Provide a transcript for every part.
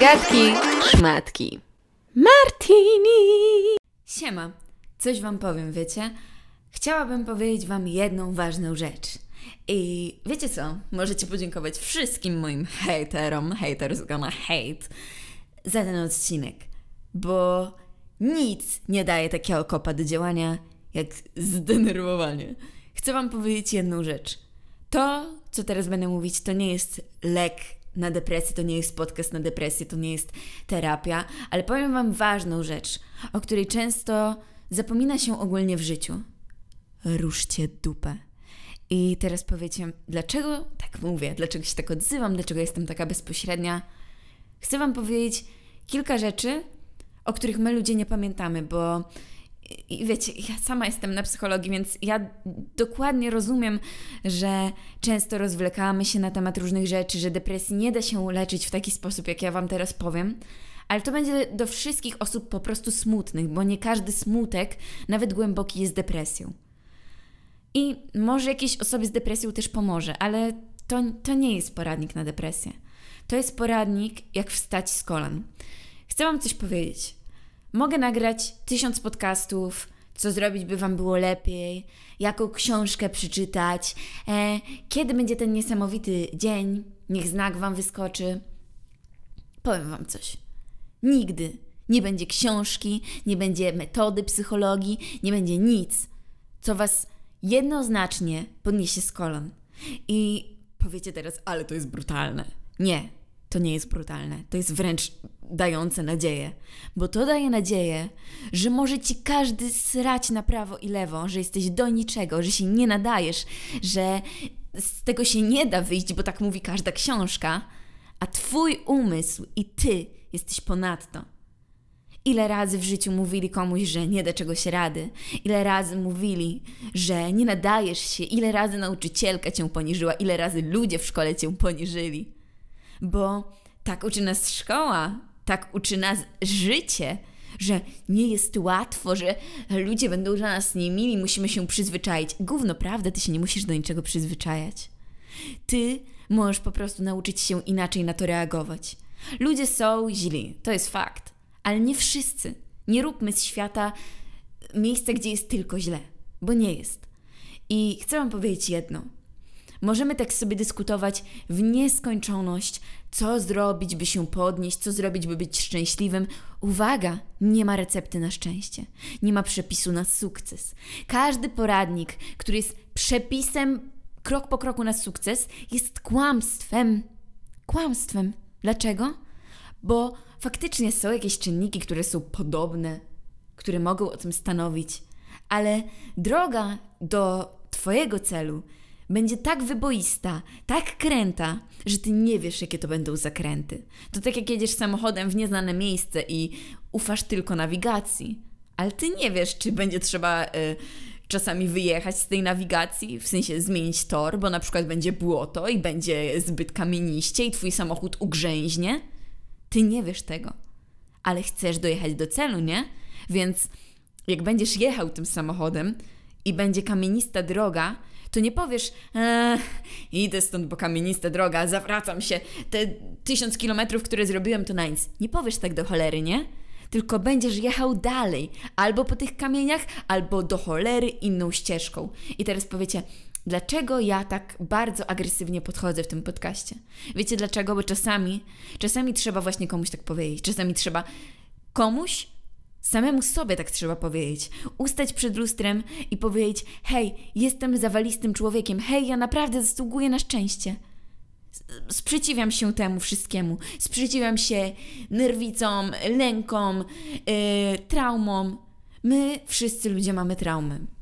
Gadki, szmatki. Martini! Siema, coś wam powiem, wiecie? Chciałabym powiedzieć wam jedną ważną rzecz. I wiecie co? Możecie podziękować wszystkim moim haterom, haters gonna hate, za ten odcinek. Bo nic nie daje takiego kopa do działania, jak zdenerwowanie. Chcę wam powiedzieć jedną rzecz. To, co teraz będę mówić, to nie jest lek na depresję, to nie jest podcast na depresję, to nie jest terapia, ale powiem Wam ważną rzecz, o której często zapomina się ogólnie w życiu. Ruszcie dupę. I teraz powiecie, dlaczego tak mówię, dlaczego się tak odzywam, dlaczego jestem taka bezpośrednia. Chcę Wam powiedzieć kilka rzeczy, o których my ludzie nie pamiętamy, bo i wiecie, ja sama jestem na psychologii, więc ja dokładnie rozumiem, że często rozwlekamy się na temat różnych rzeczy, że depresji nie da się leczyć w taki sposób, jak ja Wam teraz powiem. Ale to będzie do wszystkich osób po prostu smutnych, bo nie każdy smutek, nawet głęboki, jest depresją. I może jakiejś osobie z depresją też pomoże, ale to, to nie jest poradnik na depresję. To jest poradnik, jak wstać z kolan. Chcę Wam coś powiedzieć. Mogę nagrać tysiąc podcastów, co zrobić, by Wam było lepiej, jaką książkę przeczytać, e, kiedy będzie ten niesamowity dzień, niech znak Wam wyskoczy. Powiem Wam coś. Nigdy nie będzie książki, nie będzie metody psychologii, nie będzie nic, co Was jednoznacznie podniesie z kolan. I powiecie teraz, ale to jest brutalne. Nie, to nie jest brutalne. To jest wręcz dające nadzieję. Bo to daje nadzieję, że może ci każdy srać na prawo i lewo, że jesteś do niczego, że się nie nadajesz, że z tego się nie da wyjść, bo tak mówi każda książka, a twój umysł i ty jesteś ponadto. Ile razy w życiu mówili komuś, że nie da czegoś rady? Ile razy mówili, że nie nadajesz się? Ile razy nauczycielka cię poniżyła? Ile razy ludzie w szkole cię poniżyli? Bo tak uczy nas szkoła, tak uczy nas życie, że nie jest łatwo, że ludzie będą dla nas niemili, musimy się przyzwyczaić. Gówno, prawda? Ty się nie musisz do niczego przyzwyczajać. Ty możesz po prostu nauczyć się inaczej na to reagować. Ludzie są źli, to jest fakt, ale nie wszyscy. Nie róbmy z świata miejsca, gdzie jest tylko źle, bo nie jest. I chcę Wam powiedzieć jedno. Możemy tak sobie dyskutować w nieskończoność, co zrobić, by się podnieść, co zrobić, by być szczęśliwym. Uwaga, nie ma recepty na szczęście, nie ma przepisu na sukces. Każdy poradnik, który jest przepisem krok po kroku na sukces, jest kłamstwem. Kłamstwem. Dlaczego? Bo faktycznie są jakieś czynniki, które są podobne, które mogą o tym stanowić, ale droga do Twojego celu będzie tak wyboista, tak kręta, że ty nie wiesz, jakie to będą zakręty. To tak jak jedziesz samochodem w nieznane miejsce i ufasz tylko nawigacji, ale ty nie wiesz, czy będzie trzeba y, czasami wyjechać z tej nawigacji, w sensie zmienić tor, bo na przykład będzie błoto i będzie zbyt kamieniście i twój samochód ugrzęźnie. Ty nie wiesz tego, ale chcesz dojechać do celu, nie? Więc jak będziesz jechał tym samochodem i będzie kamienista droga, to nie powiesz, eee, idę stąd, bo kamienista droga, zawracam się, te tysiąc kilometrów, które zrobiłem, to na nic. Nie powiesz tak do cholery, nie? Tylko będziesz jechał dalej, albo po tych kamieniach, albo do cholery inną ścieżką. I teraz powiecie, dlaczego ja tak bardzo agresywnie podchodzę w tym podcaście? Wiecie dlaczego? Bo czasami, czasami trzeba właśnie komuś tak powiedzieć. Czasami trzeba komuś Samemu sobie tak trzeba powiedzieć. Ustać przed lustrem i powiedzieć: Hej, jestem zawalistym człowiekiem, hej, ja naprawdę zasługuję na szczęście. Sprzeciwiam się temu wszystkiemu. Sprzeciwiam się nerwicom, lękom, yy, traumom. My wszyscy ludzie mamy traumy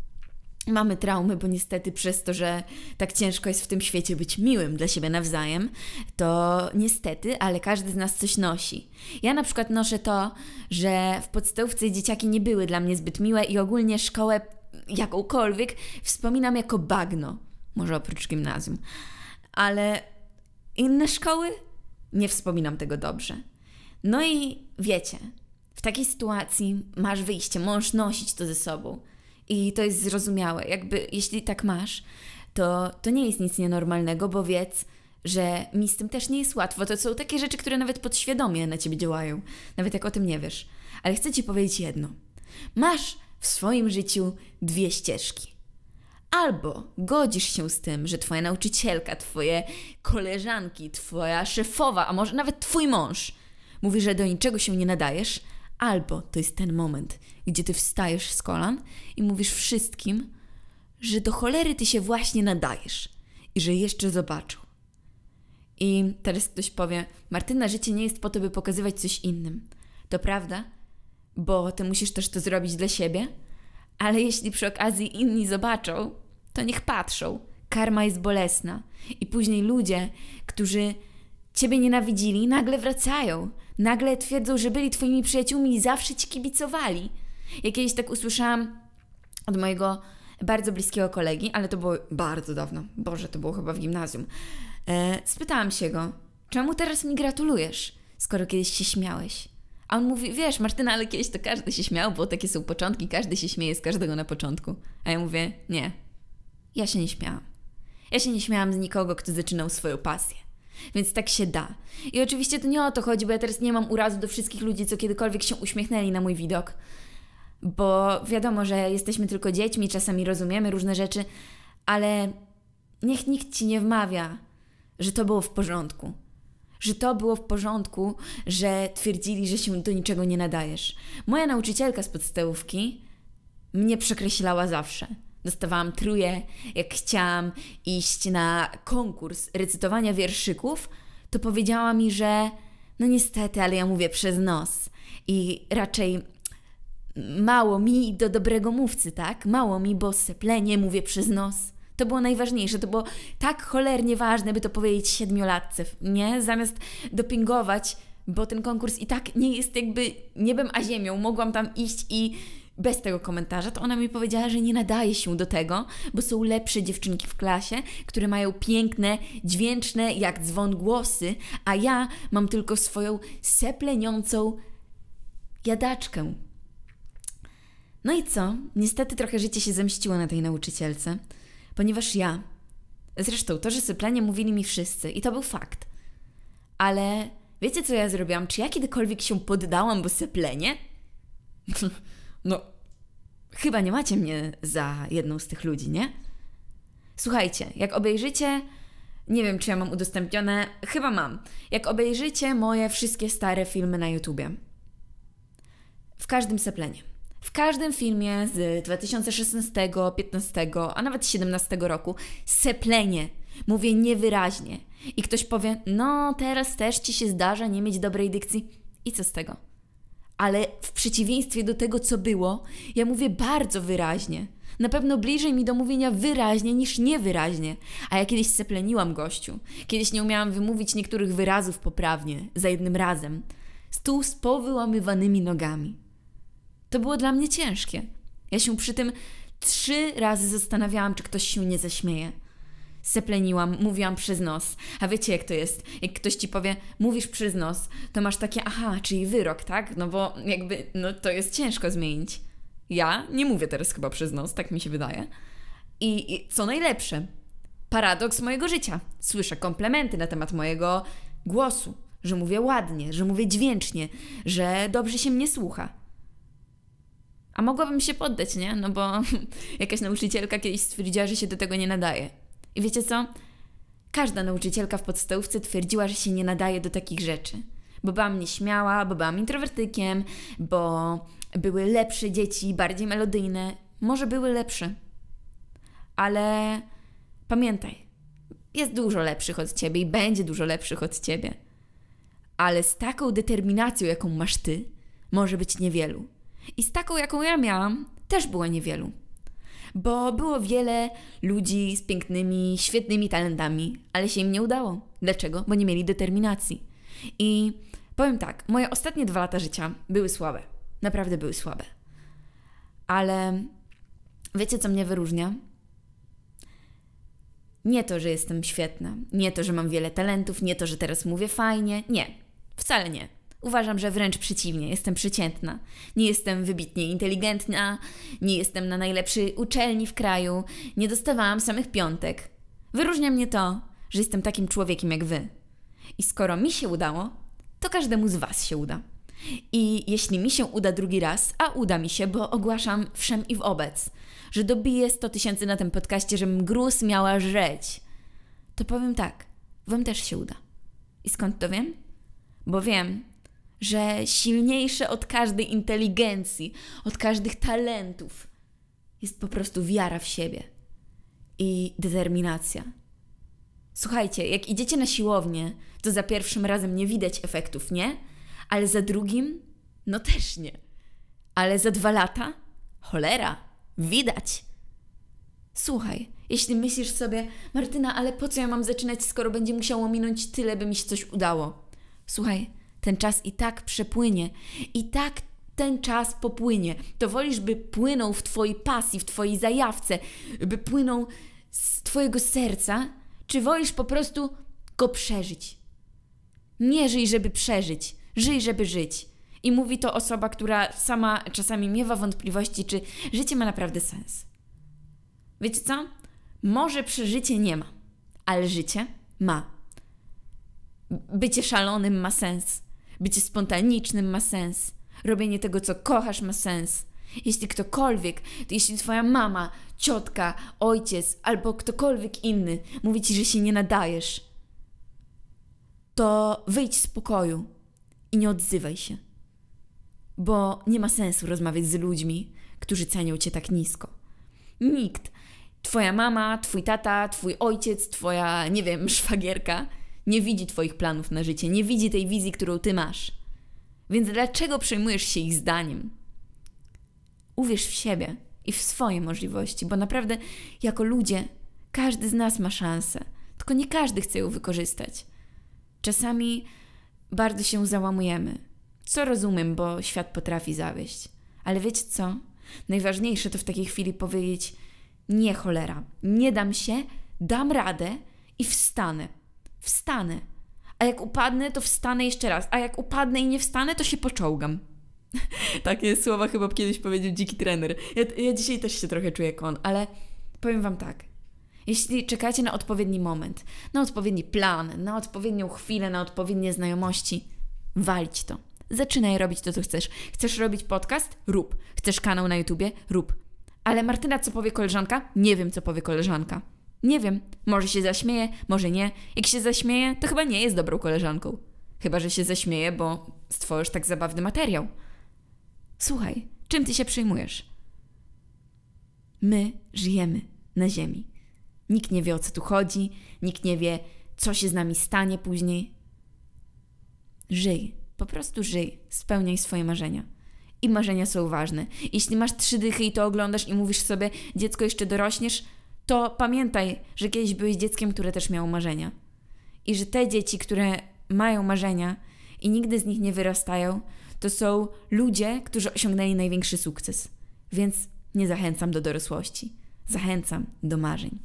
mamy traumy, bo niestety przez to, że tak ciężko jest w tym świecie być miłym dla siebie nawzajem, to niestety, ale każdy z nas coś nosi. Ja na przykład noszę to, że w podstawówce dzieciaki nie były dla mnie zbyt miłe i ogólnie szkołę jakąkolwiek wspominam jako bagno. Może oprócz gimnazjum. Ale inne szkoły nie wspominam tego dobrze. No i wiecie, w takiej sytuacji masz wyjście, możesz nosić to ze sobą. I to jest zrozumiałe. Jakby, jeśli tak masz, to, to nie jest nic nienormalnego, bo wiedz, że mi z tym też nie jest łatwo. To są takie rzeczy, które nawet podświadomie na ciebie działają, nawet jak o tym nie wiesz. Ale chcę ci powiedzieć jedno. Masz w swoim życiu dwie ścieżki. Albo godzisz się z tym, że twoja nauczycielka, twoje koleżanki, twoja szefowa, a może nawet twój mąż mówi, że do niczego się nie nadajesz, albo to jest ten moment, gdzie ty wstajesz z kolan i mówisz wszystkim, że do cholery ty się właśnie nadajesz i że jeszcze zobaczą. I teraz ktoś powie: Martyna, życie nie jest po to, by pokazywać coś innym. To prawda, bo ty musisz też to zrobić dla siebie, ale jeśli przy okazji inni zobaczą, to niech patrzą. Karma jest bolesna. I później ludzie, którzy ciebie nienawidzili, nagle wracają. Nagle twierdzą, że byli twoimi przyjaciółmi i zawsze ci kibicowali. Ja kiedyś tak usłyszałam od mojego bardzo bliskiego kolegi, ale to było bardzo dawno. Boże, to było chyba w gimnazjum. E, spytałam się go, czemu teraz mi gratulujesz, skoro kiedyś się śmiałeś? A on mówi, wiesz, Martyna, ale kiedyś to każdy się śmiał, bo takie są początki, każdy się śmieje z każdego na początku. A ja mówię, nie, ja się nie śmiałam. Ja się nie śmiałam z nikogo, kto zaczynał swoją pasję. Więc tak się da. I oczywiście to nie o to chodzi, bo ja teraz nie mam urazu do wszystkich ludzi, co kiedykolwiek się uśmiechnęli na mój widok. Bo wiadomo, że jesteśmy tylko dziećmi, czasami rozumiemy różne rzeczy, ale niech nikt ci nie wmawia, że to było w porządku. Że to było w porządku, że twierdzili, że się do niczego nie nadajesz. Moja nauczycielka z podstawówki mnie przekreślała zawsze. Dostawałam truje, jak chciałam iść na konkurs recytowania wierszyków, to powiedziała mi, że no niestety, ale ja mówię przez nos. I raczej mało mi do dobrego mówcy, tak? Mało mi, bo seplenie mówię przez nos. To było najważniejsze, to było tak cholernie ważne, by to powiedzieć siedmiolatce, nie? Zamiast dopingować, bo ten konkurs i tak nie jest jakby niebem a ziemią. Mogłam tam iść i bez tego komentarza, to ona mi powiedziała, że nie nadaje się do tego, bo są lepsze dziewczynki w klasie, które mają piękne, dźwięczne, jak dzwon głosy, a ja mam tylko swoją sepleniącą jadaczkę. No i co? Niestety trochę życie się zemściło na tej nauczycielce, ponieważ ja, zresztą to, że syplenie mówili mi wszyscy i to był fakt, ale wiecie co ja zrobiłam? Czy ja kiedykolwiek się poddałam, bo syplenie? no, chyba nie macie mnie za jedną z tych ludzi, nie? Słuchajcie, jak obejrzycie, nie wiem czy ja mam udostępnione, chyba mam. Jak obejrzycie moje wszystkie stare filmy na YouTubie, w każdym seplenie w każdym filmie z 2016, 15, a nawet 17 roku seplenie. Mówię niewyraźnie. I ktoś powie, no teraz też ci się zdarza nie mieć dobrej dykcji. I co z tego? Ale w przeciwieństwie do tego, co było, ja mówię bardzo wyraźnie. Na pewno bliżej mi do mówienia wyraźnie niż niewyraźnie. A ja kiedyś sepleniłam gościu. Kiedyś nie umiałam wymówić niektórych wyrazów poprawnie, za jednym razem. Stół z powyłamywanymi nogami. To było dla mnie ciężkie. Ja się przy tym trzy razy zastanawiałam, czy ktoś się nie zaśmieje. Sepleniłam, mówiłam przez nos. A wiecie, jak to jest? Jak ktoś ci powie, mówisz przez nos, to masz takie, aha, czyli wyrok, tak? No bo jakby, no to jest ciężko zmienić. Ja nie mówię teraz chyba przez nos, tak mi się wydaje. I, i co najlepsze, paradoks mojego życia. Słyszę komplementy na temat mojego głosu, że mówię ładnie, że mówię dźwięcznie, że dobrze się mnie słucha. A mogłabym się poddać, nie? No bo jakaś nauczycielka kiedyś stwierdziła, że się do tego nie nadaje. I wiecie co? Każda nauczycielka w podstawówce twierdziła, że się nie nadaje do takich rzeczy. Bo byłam nieśmiała, bo byłam introwertykiem, bo były lepsze dzieci, bardziej melodyjne. Może były lepsze. Ale pamiętaj, jest dużo lepszych od ciebie i będzie dużo lepszych od ciebie. Ale z taką determinacją, jaką masz ty, może być niewielu. I z taką, jaką ja miałam, też było niewielu. Bo było wiele ludzi z pięknymi, świetnymi talentami, ale się im nie udało. Dlaczego? Bo nie mieli determinacji. I powiem tak, moje ostatnie dwa lata życia były słabe. Naprawdę były słabe. Ale wiecie, co mnie wyróżnia? Nie to, że jestem świetna, nie to, że mam wiele talentów, nie to, że teraz mówię fajnie. Nie, wcale nie. Uważam, że wręcz przeciwnie, jestem przeciętna. Nie jestem wybitnie inteligentna, nie jestem na najlepszej uczelni w kraju, nie dostawałam samych piątek. Wyróżnia mnie to, że jestem takim człowiekiem jak wy. I skoro mi się udało, to każdemu z was się uda. I jeśli mi się uda drugi raz, a uda mi się, bo ogłaszam wszem i wobec, że dobiję 100 tysięcy na tym podcaście, żebym gruz miała żreć, to powiem tak, wam też się uda. I skąd to wiem? Bo wiem, że silniejsze od każdej inteligencji, od każdych talentów jest po prostu wiara w siebie i determinacja. Słuchajcie, jak idziecie na siłownię, to za pierwszym razem nie widać efektów, nie? Ale za drugim, no też nie. Ale za dwa lata, cholera, widać. Słuchaj, jeśli myślisz sobie, Martyna, ale po co ja mam zaczynać, skoro będzie musiało minąć tyle, by mi się coś udało? Słuchaj, ten czas i tak przepłynie, i tak ten czas popłynie. To wolisz, by płynął w Twojej pasji, w Twojej zajawce, by płynął z Twojego serca, czy wolisz po prostu go przeżyć? Nie żyj, żeby przeżyć, żyj, żeby żyć. I mówi to osoba, która sama czasami miewa wątpliwości, czy życie ma naprawdę sens. Wiecie co? Może przeżycie nie ma, ale życie ma. Bycie szalonym ma sens. Bycie spontanicznym ma sens. Robienie tego, co kochasz, ma sens. Jeśli ktokolwiek, to jeśli twoja mama, ciotka, ojciec albo ktokolwiek inny mówi ci, że się nie nadajesz, to wyjdź z pokoju i nie odzywaj się. Bo nie ma sensu rozmawiać z ludźmi, którzy cenią cię tak nisko. Nikt, twoja mama, twój tata, twój ojciec, twoja, nie wiem, szwagierka, nie widzi twoich planów na życie, nie widzi tej wizji, którą ty masz. Więc dlaczego przejmujesz się ich zdaniem? Uwierz w siebie i w swoje możliwości, bo naprawdę jako ludzie każdy z nas ma szansę, tylko nie każdy chce ją wykorzystać. Czasami bardzo się załamujemy, co rozumiem, bo świat potrafi zawieść. Ale wiecie co? Najważniejsze to w takiej chwili powiedzieć: Nie, cholera, nie dam się, dam radę i wstanę. Wstanę. A jak upadnę, to wstanę jeszcze raz. A jak upadnę i nie wstanę, to się poczołgam. Takie słowa chyba kiedyś powiedział dziki trener. Ja, ja dzisiaj też się trochę czuję jak on, ale powiem Wam tak. Jeśli czekacie na odpowiedni moment, na odpowiedni plan, na odpowiednią chwilę, na odpowiednie znajomości, walić to. Zaczynaj robić to, co chcesz. Chcesz robić podcast? Rób. Chcesz kanał na YouTubie? Rób. Ale Martyna, co powie koleżanka? Nie wiem, co powie koleżanka. Nie wiem. Może się zaśmieje, może nie. Jak się zaśmieje, to chyba nie jest dobrą koleżanką. Chyba, że się zaśmieje, bo stworzysz tak zabawny materiał. Słuchaj, czym ty się przejmujesz? My żyjemy na Ziemi. Nikt nie wie o co tu chodzi, nikt nie wie, co się z nami stanie później. Żyj, po prostu żyj, spełniaj swoje marzenia. I marzenia są ważne. Jeśli masz trzy dychy i to oglądasz i mówisz sobie, dziecko jeszcze dorośniesz, to pamiętaj, że kiedyś byłeś dzieckiem, które też miało marzenia. I że te dzieci, które mają marzenia i nigdy z nich nie wyrastają, to są ludzie, którzy osiągnęli największy sukces. Więc nie zachęcam do dorosłości. Zachęcam do marzeń.